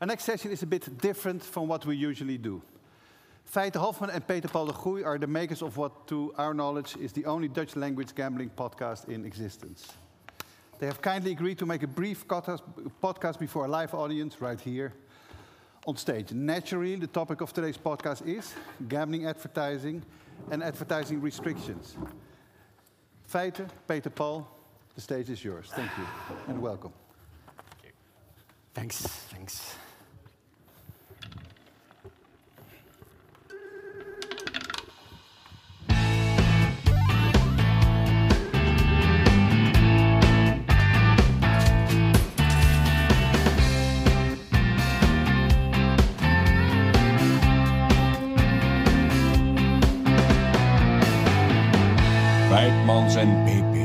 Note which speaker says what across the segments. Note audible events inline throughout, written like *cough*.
Speaker 1: Our next session is a bit different from what we usually do. Feite Hoffman and Peter Paul de Goeij are the makers of what, to our knowledge, is the only Dutch language gambling podcast in existence. They have kindly agreed to make a brief podcast before a live audience right here on stage. Naturally, the topic of today's podcast is gambling advertising and advertising restrictions. Feite, Peter Paul, the stage is yours. Thank you and welcome.
Speaker 2: Thanks, thanks. Weidmans en PP.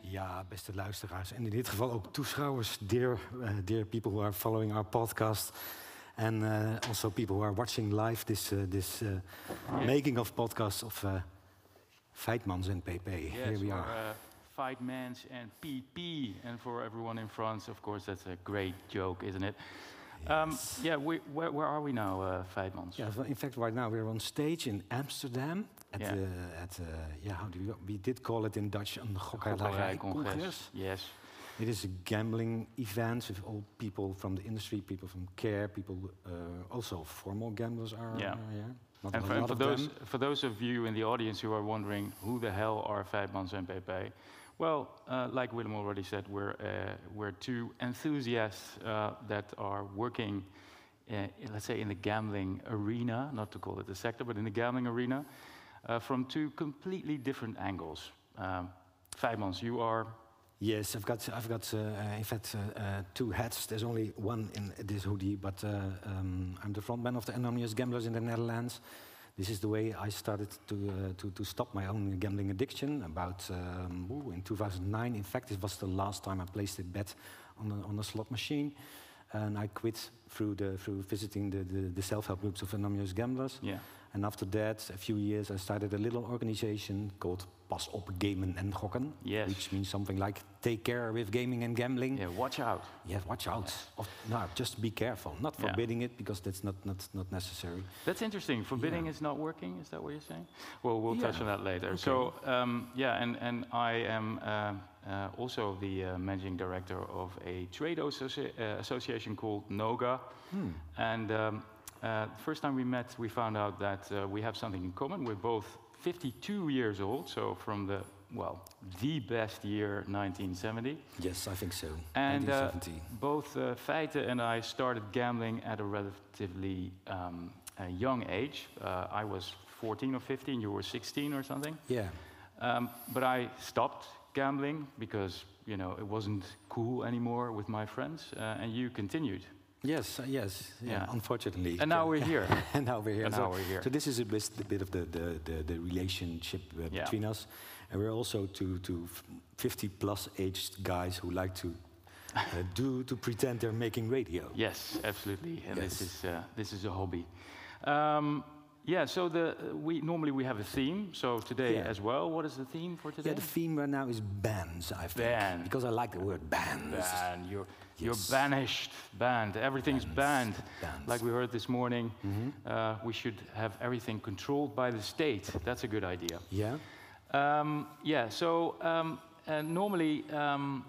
Speaker 3: Ja, beste luisteraars en in dit geval ook toeschouwers, dear, uh, dear people who are following our podcast. And uh, also people who are watching live this, uh, this uh, making of podcast of uh, Feitmans and PP.
Speaker 4: Yes,
Speaker 3: Here we are.
Speaker 4: Uh, Feitmans and PP. And for everyone in France, of course, that's a great joke, isn't it? Um, yeah, we, where, where are we now, uh, Feitmans?
Speaker 3: Yeah, in fact, right now we're on stage in Amsterdam at
Speaker 4: Yeah.
Speaker 3: the at uh, yeah how do we we did call it in Dutch een
Speaker 4: Gokkerij Congres. Yes.
Speaker 3: It is a gambling event with all people from the industry, people from care, people uh, also formal gamblers are
Speaker 4: Yeah.
Speaker 3: here. Not
Speaker 4: And for, and for those,
Speaker 3: them.
Speaker 4: for those of you in the audience who are wondering who the hell are Feitmans and PP, well, uh, like Willem already said, we're, uh, we're two enthusiasts uh, that are working, uh, in- let's say, in the gambling arena, not to call it a sector, but in the gambling arena, uh, from two completely different angles. Um, Feitmans, you are
Speaker 3: Yes, I've got, I've got uh, uh, in fact, uh, uh, two hats. There's only one in this hoodie, but uh, um, I'm the frontman of the Anonymous Gamblers in the Netherlands. This is the way I started to, uh, to, to stop my own gambling addiction. About um, ooh, in 2009, in fact, it was the last time I placed a bet on a, on a slot machine. And I quit through, the, through visiting the, the, the self-help groups of Anonymous Gamblers.
Speaker 4: yeah.
Speaker 3: And after that, a few years, I started a little organization called Pas op Gamen en Gokken,
Speaker 4: Yes.
Speaker 3: which means something like take care with gaming and gambling.
Speaker 4: Yeah, watch out.
Speaker 3: Yeah, watch out. Of, no, just be careful. Not
Speaker 4: Yeah.
Speaker 3: forbidding it because that's not, not, not necessary.
Speaker 4: That's interesting. Forbidding
Speaker 3: Yeah.
Speaker 4: is not working. Is that what you're saying? Well, we'll touch on that later.
Speaker 3: Okay.
Speaker 4: So, um, yeah, and, and I am uh, uh, also the uh, managing director of a trade associ- uh, association called NOGA.
Speaker 3: Hmm.
Speaker 4: And um, uh, the first time we met, we found out that uh, we have something in common. We're both 52 years old, so from the, well, the best year, 1970.
Speaker 3: Yes, I think so.
Speaker 4: And uh,
Speaker 3: 1970.
Speaker 4: both uh, Feite and I started gambling at a relatively um, a young age. Uh, I was 14 or 15, you were 16 or something.
Speaker 3: yeah.
Speaker 4: Um, but I stopped gambling because you know it wasn't cool anymore with my friends, uh, and you continued.
Speaker 3: Yes, uh, yes. Yeah,
Speaker 4: Yeah.
Speaker 3: unfortunately.
Speaker 4: And now we're here. *laughs*
Speaker 3: and now we're here.
Speaker 4: And
Speaker 3: so,
Speaker 4: now we're here.
Speaker 3: so this is a bit, a bit of the, the, the, the relationship uh,
Speaker 4: Yeah.
Speaker 3: between us. And we're also two, two 50 plus aged guys who like to uh, *laughs* do to pretend they're making radio.
Speaker 4: Yes, absolutely. And this is uh, this is a hobby. Um, yeah. So the we normally we have a theme. So today
Speaker 3: Yeah.
Speaker 4: as well. What is the theme for today?
Speaker 3: Yeah, the theme right now is bands, I think.
Speaker 4: Ban.
Speaker 3: Because I like the word bands.
Speaker 4: Ban. You're, you're banished, banned. Everything's banned.
Speaker 3: Bans.
Speaker 4: Like we heard this morning,
Speaker 3: Mhm.
Speaker 4: uh, we should have everything controlled by the state. That's a good idea.
Speaker 3: Yeah?
Speaker 4: Um, yeah, so um, uh, normally um,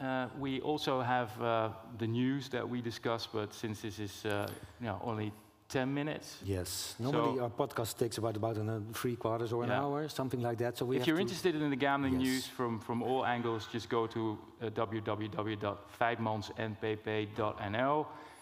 Speaker 4: uh, we also have uh, the news that we discuss, but since this is uh, you know, only 10 minutes,
Speaker 3: Yes. Normally
Speaker 4: So-
Speaker 3: our podcast takes about, about an, uh, three quarters or an
Speaker 4: Yeah.
Speaker 3: hour, something like that. So we
Speaker 4: if you're interested in the gambling
Speaker 3: Yes.
Speaker 4: news from, from all angles, just go to uh,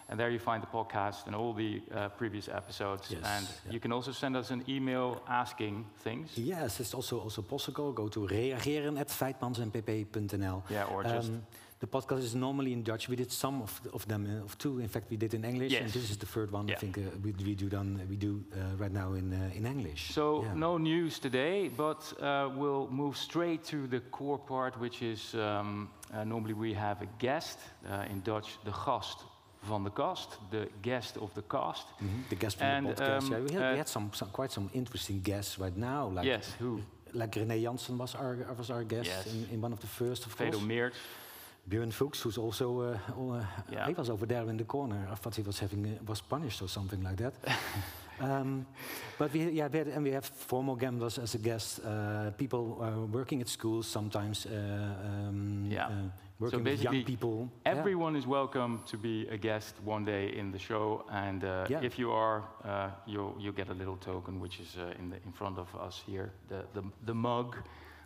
Speaker 4: and there you find the podcast and all the uh, previous episodes.
Speaker 3: Yes,
Speaker 4: and
Speaker 3: yeah.
Speaker 4: you can also send us an email asking things.
Speaker 3: Yes, it's also also possible. Go to reageren at feitmansenpp.nl.
Speaker 4: Yeah, or just
Speaker 3: Um, the podcast is normally in Dutch. We did some of, of them, uh, of two. In fact, we did in English, and this is the third one. I think uh, we, we do done we do uh, right now in uh, in English.
Speaker 4: So
Speaker 3: Yeah.
Speaker 4: no news today, but uh, we'll move straight to the core part, which is um, uh, normally we have a guest uh, in Dutch, de gast van de kast, the guest of the cast.
Speaker 3: Mhm, The guest from
Speaker 4: And,
Speaker 3: the podcast.
Speaker 4: um,
Speaker 3: yeah, we had,
Speaker 4: uh,
Speaker 3: we had some, some quite some interesting guests right now. Like
Speaker 4: yes, who?
Speaker 3: like René Jansen was our was our guest
Speaker 4: Yes.
Speaker 3: in, in one of the first, of
Speaker 4: Vedo
Speaker 3: course.
Speaker 4: Meert.
Speaker 3: Björn Fuchs, who's also, uh, uh,
Speaker 4: Yeah.
Speaker 3: he was over there in the corner. I thought he was having, uh, was punished or something like that. *laughs* um, but we, yeah, we had, and we have former gamblers as a guest, uh, people uh, working at schools sometimes, uh, um,
Speaker 4: Yeah.
Speaker 3: working with young people. Yeah.
Speaker 4: Everyone is welcome to be a guest one day in the show, and
Speaker 3: Yeah.
Speaker 4: if you are, you'll you'll get a little token, which is in the in front of us here, the the, the mug,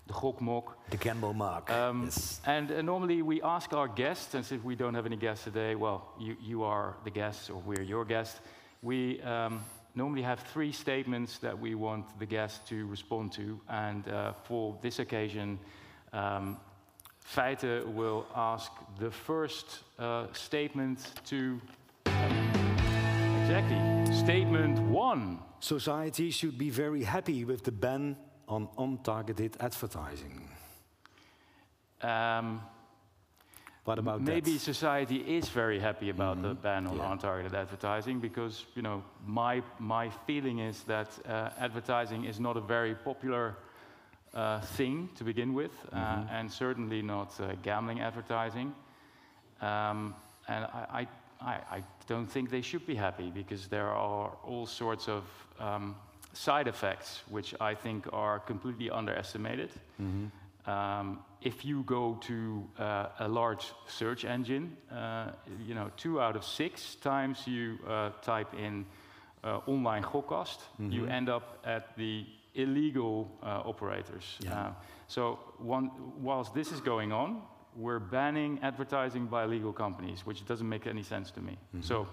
Speaker 4: the gokmok.
Speaker 3: The Gamble Mark.
Speaker 4: Um,
Speaker 3: yes.
Speaker 4: And uh, normally we ask our guests, and since we don't have any guests today, well, you, you are the guests or we're your guests. We um, normally have three statements that we want the guest to respond to. And uh, for this occasion, um, Feite will ask the first uh, statement to. exactly. Statement one.
Speaker 3: Society should be very happy with the ban on untargeted advertising.
Speaker 4: Um,
Speaker 3: What about
Speaker 4: Maybe
Speaker 3: that?
Speaker 4: society is very happy about the ban on
Speaker 3: Yeah.
Speaker 4: untargeted advertising because you know my my feeling is that uh, advertising is not a very popular uh, thing to begin with, uh, and certainly not uh, gambling advertising. Um, and I, I, I, I don't think they should be happy because there are all sorts of um, side effects which I think are completely underestimated. Um, if you go to uh, a large search engine, uh, you know, two out of six times you uh, type in uh, online gokkast, you end up at the illegal uh, operators.
Speaker 3: Yeah.
Speaker 4: Uh, so one, whilst this is going on, we're banning advertising by legal companies, which doesn't make any sense to me. So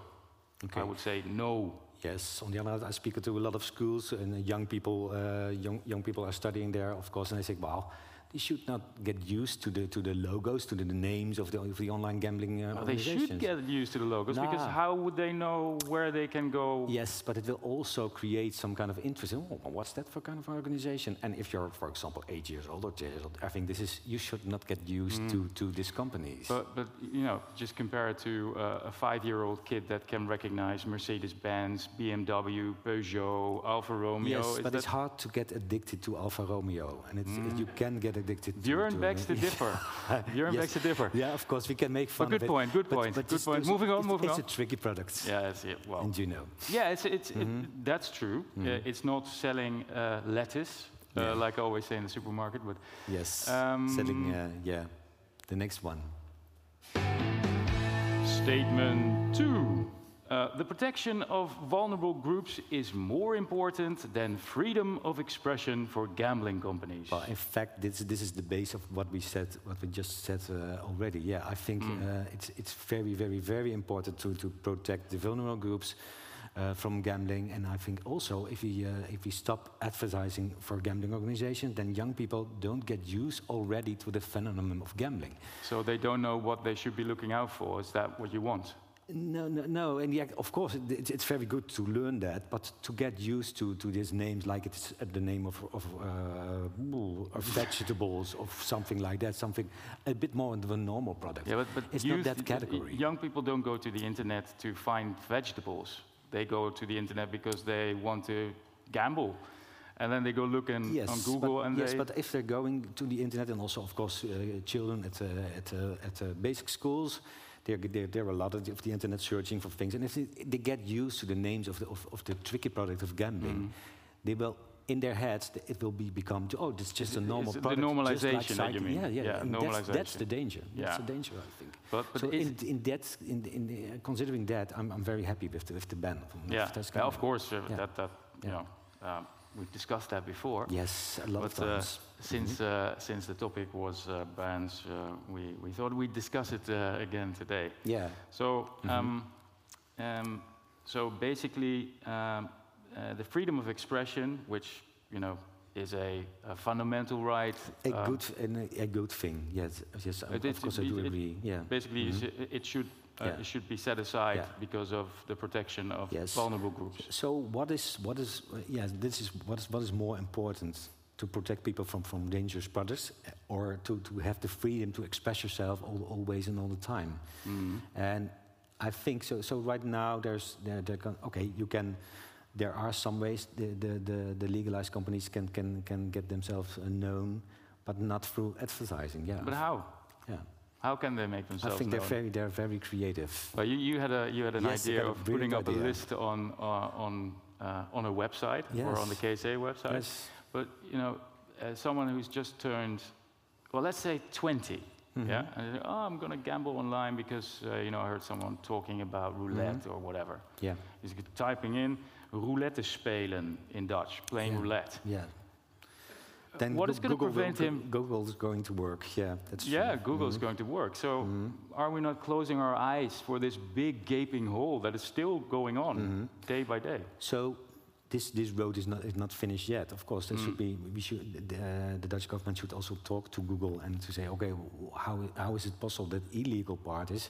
Speaker 3: Okay.
Speaker 4: I would say no.
Speaker 3: Yes. On the other hand, I speak to a lot of schools, and young people, uh, young young people are studying there, of course, and they say, "Wow, they should not get used to the to the logos, to the, the names of the of the online gambling uh,
Speaker 4: Well, they should get used to the logos because how would they know where they can go?
Speaker 3: Yes, but it will also create some kind of interest. in, Oh, what's that for kind of organization? And if you're, for example, eight years old or ten years old, I think this is you should not get used to to these companies.
Speaker 4: But, but you know, just compare it to uh, a five-year-old kid that can recognize Mercedes-Benz, BMW, Peugeot, Alfa Romeo.
Speaker 3: yes,
Speaker 4: Is
Speaker 3: but it's hard to get addicted to Alfa Romeo, and it's, you can get addicted. to- *laughs*
Speaker 4: Björn begs to differ. Björn
Speaker 3: Yes.
Speaker 4: begs to differ.
Speaker 3: Yeah, of course, we can make fun
Speaker 4: good
Speaker 3: of it.
Speaker 4: point, good
Speaker 3: but-
Speaker 4: point,
Speaker 3: but
Speaker 4: good point. Moving on,
Speaker 3: it's,
Speaker 4: moving
Speaker 3: it's
Speaker 4: on.
Speaker 3: It's a tricky product,
Speaker 4: Yeah, that's it. Well,
Speaker 3: and you know.
Speaker 4: yeah, it's, it's,
Speaker 3: Mm-hmm.
Speaker 4: that's true. Uh, it's not selling uh, lettuce, uh,
Speaker 3: Yeah.
Speaker 4: like I always say in the supermarket, but
Speaker 3: Yes,
Speaker 4: Um,
Speaker 3: selling, uh, yeah, the next one.
Speaker 4: Statement two. Uh, the protection of vulnerable groups is more important than freedom of expression for gambling companies.
Speaker 3: Well, in fact, this, this is the base of what we said, what we just said uh, already. Yeah, I think
Speaker 4: Mm.
Speaker 3: uh, it's, it's very, very, very important to, to protect the vulnerable groups uh, from gambling. And I think also if we, uh, if we stop advertising for gambling organizations, then young people don't get used already to the phenomenon of gambling.
Speaker 4: So they don't know what they should be looking out for. Is that what you want?
Speaker 3: No, no, no. And yeah, of course, it, it's, it's very good to learn that, but to get used to, to these names, like it's the name of, of, uh, of vegetables, or something like that, something a bit more of a normal product.
Speaker 4: Yeah, but, but
Speaker 3: it's not that category.
Speaker 4: Young people don't go to the internet to find vegetables. They go to the internet because they want to gamble. And then they go look in,
Speaker 3: yes,
Speaker 4: on Google
Speaker 3: but,
Speaker 4: and
Speaker 3: yes, but if they're going to the internet, and also, of course, uh, children at, uh, at, uh, at uh, basic schools, there, there, there are a lot of the, of the internet searching for things, and if they, they get used to the names of the, of, of the tricky product of gambling,
Speaker 4: Mm-hmm.
Speaker 3: they will, in their heads, it will be become, oh, this is just a normal
Speaker 4: It's the
Speaker 3: product. just like
Speaker 4: normalization that you mean.
Speaker 3: Yeah, yeah,
Speaker 4: Yeah,
Speaker 3: and that's, that's the danger. That's
Speaker 4: Yeah.
Speaker 3: the danger, I think.
Speaker 4: But- but
Speaker 3: so in, in that, in, in the, uh, considering that, I'm, I'm very happy with the, with the ban. Of,
Speaker 4: yeah,
Speaker 3: of
Speaker 4: yeah, of course, uh,
Speaker 3: Yeah.
Speaker 4: that, that, you
Speaker 3: Yeah.
Speaker 4: know, um, we've discussed that before.
Speaker 3: Yes, a lot
Speaker 4: But
Speaker 3: of
Speaker 4: uh,
Speaker 3: times.
Speaker 4: since, uh, since the topic was uh, bans, uh, we, we thought we'd discuss it uh, again today.
Speaker 3: yeah.
Speaker 4: So, um, um, so basically, um, uh, the freedom of expression, which you know is a, a fundamental right.
Speaker 3: A good and a, a good thing. Yes, yes. Of course, I do agree. Yeah.
Speaker 4: Basically, is- it should uh,
Speaker 3: Yeah.
Speaker 4: it should be set aside
Speaker 3: Yeah.
Speaker 4: because of the protection of
Speaker 3: Yes.
Speaker 4: vulnerable groups.
Speaker 3: So what is what is uh, yeah? This is what is what is more important to protect people from from dangerous products, uh, or to to have the freedom to express yourself all, always and all the time.
Speaker 4: Mm.
Speaker 3: And I think so. So right now, there's there, there can, okay. You can. There are some ways the, the, the, the legalized companies can, can, can get themselves uh, known, but not through advertising. Yeah.
Speaker 4: But how?
Speaker 3: Yeah.
Speaker 4: How can they make themselves I
Speaker 3: think they're very, they're very creative.
Speaker 4: Well, you, you had a you had an
Speaker 3: Yes,
Speaker 4: idea of putting up a list on uh, on uh, on a website or on the
Speaker 3: Yes.
Speaker 4: KSA website.
Speaker 3: Yes.
Speaker 4: But you know, as someone who's just turned, well, let's say 20,
Speaker 3: Mm-hmm.
Speaker 4: yeah, and they say, oh, I'm going to gamble online because uh, you know I heard someone talking about roulette
Speaker 3: Mm-hmm.
Speaker 4: or whatever.
Speaker 3: Yeah.
Speaker 4: He's typing in roulette spelen in Dutch, playing
Speaker 3: Yeah.
Speaker 4: roulette.
Speaker 3: Yeah. Then
Speaker 4: what
Speaker 3: Goo-
Speaker 4: is
Speaker 3: Google will
Speaker 4: prevent
Speaker 3: go-
Speaker 4: him-
Speaker 3: Google's going to work. Yeah, that's
Speaker 4: Yeah,
Speaker 3: true.
Speaker 4: Google is going to work. So, are we not closing our eyes for this big gaping hole that is still going on day by day?
Speaker 3: So this this road is not is not finished yet. Of course, there should be we should the, uh, the Dutch government should also talk to Google and to say, okay, how how is it possible that illegal part is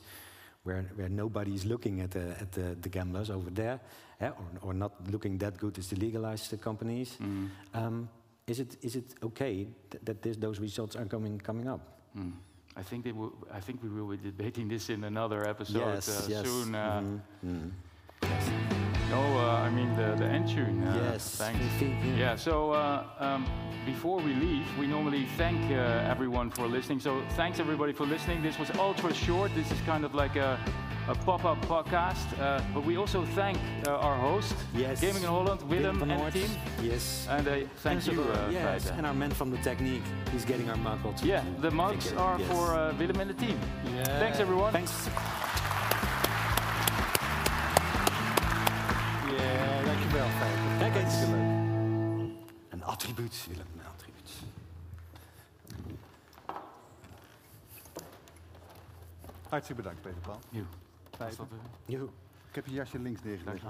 Speaker 3: where where nobody is looking at the at the, the gamblers over there, eh, or or not looking that good as the legalized companies. Um, is it is it okay th- that this, those results are coming coming up?
Speaker 4: Hmm. I think they will, I think we will be debating this in another episode
Speaker 3: Yes,
Speaker 4: uh,
Speaker 3: yes.
Speaker 4: soon. Uh,
Speaker 3: Mhm, mhm.
Speaker 4: No, uh, I mean the the end tune. Uh,
Speaker 3: Yes,
Speaker 4: Thanks.
Speaker 3: Yeah.
Speaker 4: Yeah. So uh, um, before we leave, we normally thank uh, everyone for listening. So thanks everybody for listening. This was ultra short. This is kind of like a, a pop-up podcast. Uh, but we also thank uh, our host,
Speaker 3: Yes.
Speaker 4: Gaming in Holland, Willem,
Speaker 3: van
Speaker 4: and
Speaker 3: Noort.
Speaker 4: team.
Speaker 3: Yes.
Speaker 4: And uh, thank
Speaker 3: so
Speaker 4: you,
Speaker 3: the-
Speaker 4: uh,
Speaker 3: yes, and our man from the technique, he's getting our mug also.
Speaker 4: Yeah, the
Speaker 3: Thank
Speaker 4: mugs are
Speaker 3: Yes.
Speaker 4: for uh, Willem and the team.
Speaker 1: Yeah.
Speaker 4: Thanks everyone.
Speaker 3: Thanks.
Speaker 1: Ja, dankjewel, Feit.
Speaker 3: Kijk eens.
Speaker 1: Hartstikke leuk.
Speaker 3: Een attribuut, Willem, een attribuut.
Speaker 1: Hartstikke bedankt, Peter Paul. Ik heb je jasje links neergelegd.